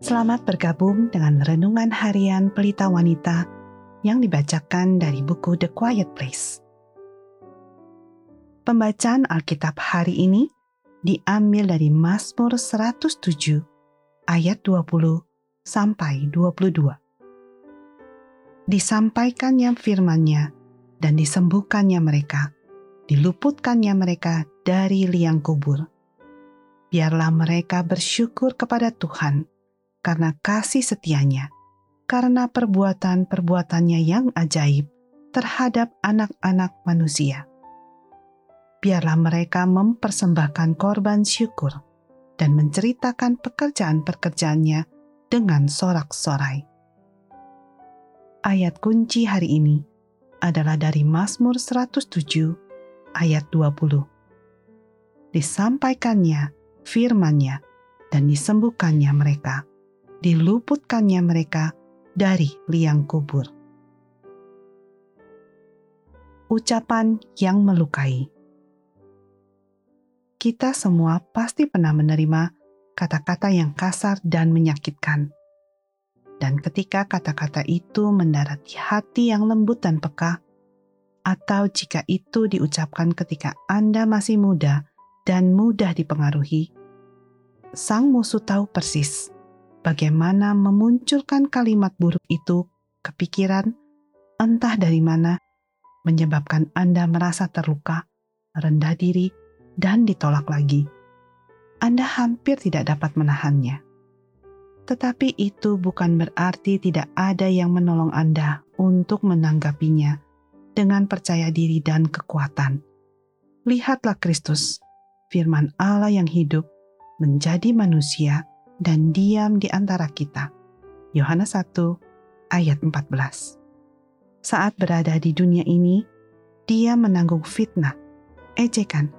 Selamat bergabung dengan renungan harian Pelita Wanita yang dibacakan dari buku The Quiet Place. Pembacaan Alkitab hari ini diambil dari Mazmur 107 ayat 20 sampai 22. Disampaikannya firman-Nya dan disembuhkannya mereka, diluputkannya mereka dari liang kubur. Biarlah mereka bersyukur kepada Tuhan karena kasih setianya, karena perbuatan-perbuatannya yang ajaib terhadap anak-anak manusia. Biarlah mereka mempersembahkan korban syukur dan menceritakan pekerjaan-pekerjaannya dengan sorak-sorai. Ayat kunci hari ini adalah dari Mazmur 107 ayat 20. Disampaikannya firman-Nya dan disembuhkannya mereka diluputkannya mereka dari liang kubur. Ucapan yang melukai. Kita semua pasti pernah menerima kata-kata yang kasar dan menyakitkan. Dan ketika kata-kata itu mendarat di hati yang lembut dan peka, atau jika itu diucapkan ketika Anda masih muda dan mudah dipengaruhi, sang musuh tahu persis bagaimana memunculkan kalimat buruk itu kepikiran, entah dari mana, menyebabkan Anda merasa terluka, rendah diri, dan ditolak lagi. Anda hampir tidak dapat menahannya. Tetapi itu bukan berarti tidak ada yang menolong Anda untuk menanggapinya dengan percaya diri dan kekuatan. Lihatlah Kristus, firman Allah yang hidup, menjadi manusia dan diam di antara kita. Yohanes 1 ayat 14. Saat berada di dunia ini, dia menanggung fitnah, ejekan,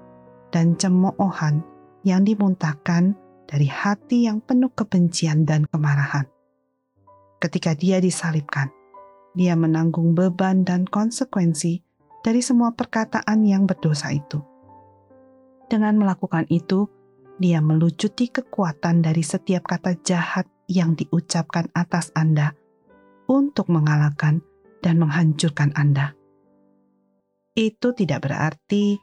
dan cemoohan yang dimuntahkan dari hati yang penuh kebencian dan kemarahan. Ketika dia disalibkan, dia menanggung beban dan konsekuensi dari semua perkataan yang berdosa itu. Dengan melakukan itu, dia melucuti kekuatan dari setiap kata jahat yang diucapkan atas Anda untuk mengalahkan dan menghancurkan Anda. Itu tidak berarti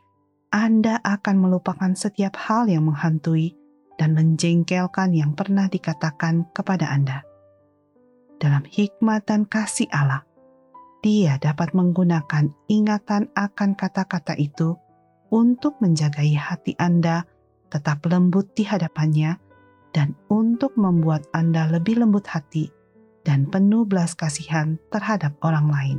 Anda akan melupakan setiap hal yang menghantui dan menjengkelkan yang pernah dikatakan kepada Anda. Dalam hikmat dan kasih Allah, Dia dapat menggunakan ingatan akan kata-kata itu untuk menjagai hati Anda tetap lembut di hadapannya, dan untuk membuat Anda lebih lembut hati dan penuh belas kasihan terhadap orang lain.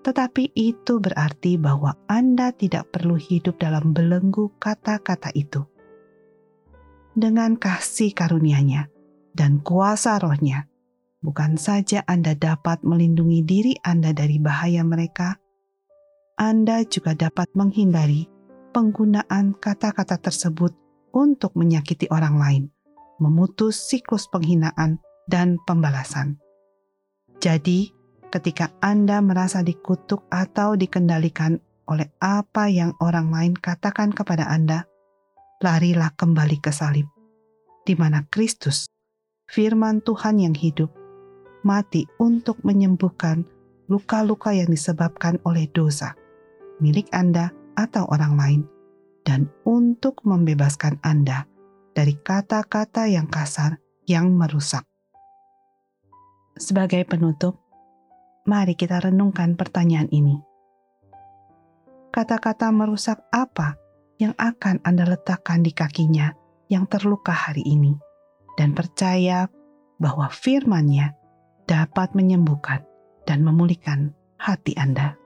Tetapi itu berarti bahwa Anda tidak perlu hidup dalam belenggu kata-kata itu. Dengan kasih karunia-Nya dan kuasa rohnya, bukan saja Anda dapat melindungi diri Anda dari bahaya mereka, Anda juga dapat menghindari penggunaan kata-kata tersebut untuk menyakiti orang lain, memutus siklus penghinaan dan pembalasan. Jadi, ketika Anda merasa dikutuk atau dikendalikan oleh apa yang orang lain katakan kepada Anda, larilah kembali ke salib, di mana Kristus, firman Tuhan yang hidup, mati untuk menyembuhkan luka-luka yang disebabkan oleh dosa milik Anda atau orang lain, dan untuk membebaskan Anda dari kata-kata yang kasar yang merusak. Sebagai penutup, mari kita renungkan pertanyaan ini. Kata-kata merusak apa yang akan Anda letakkan di kakinya yang terluka hari ini, dan percaya bahwa firman-Nya dapat menyembuhkan dan memulihkan hati Anda.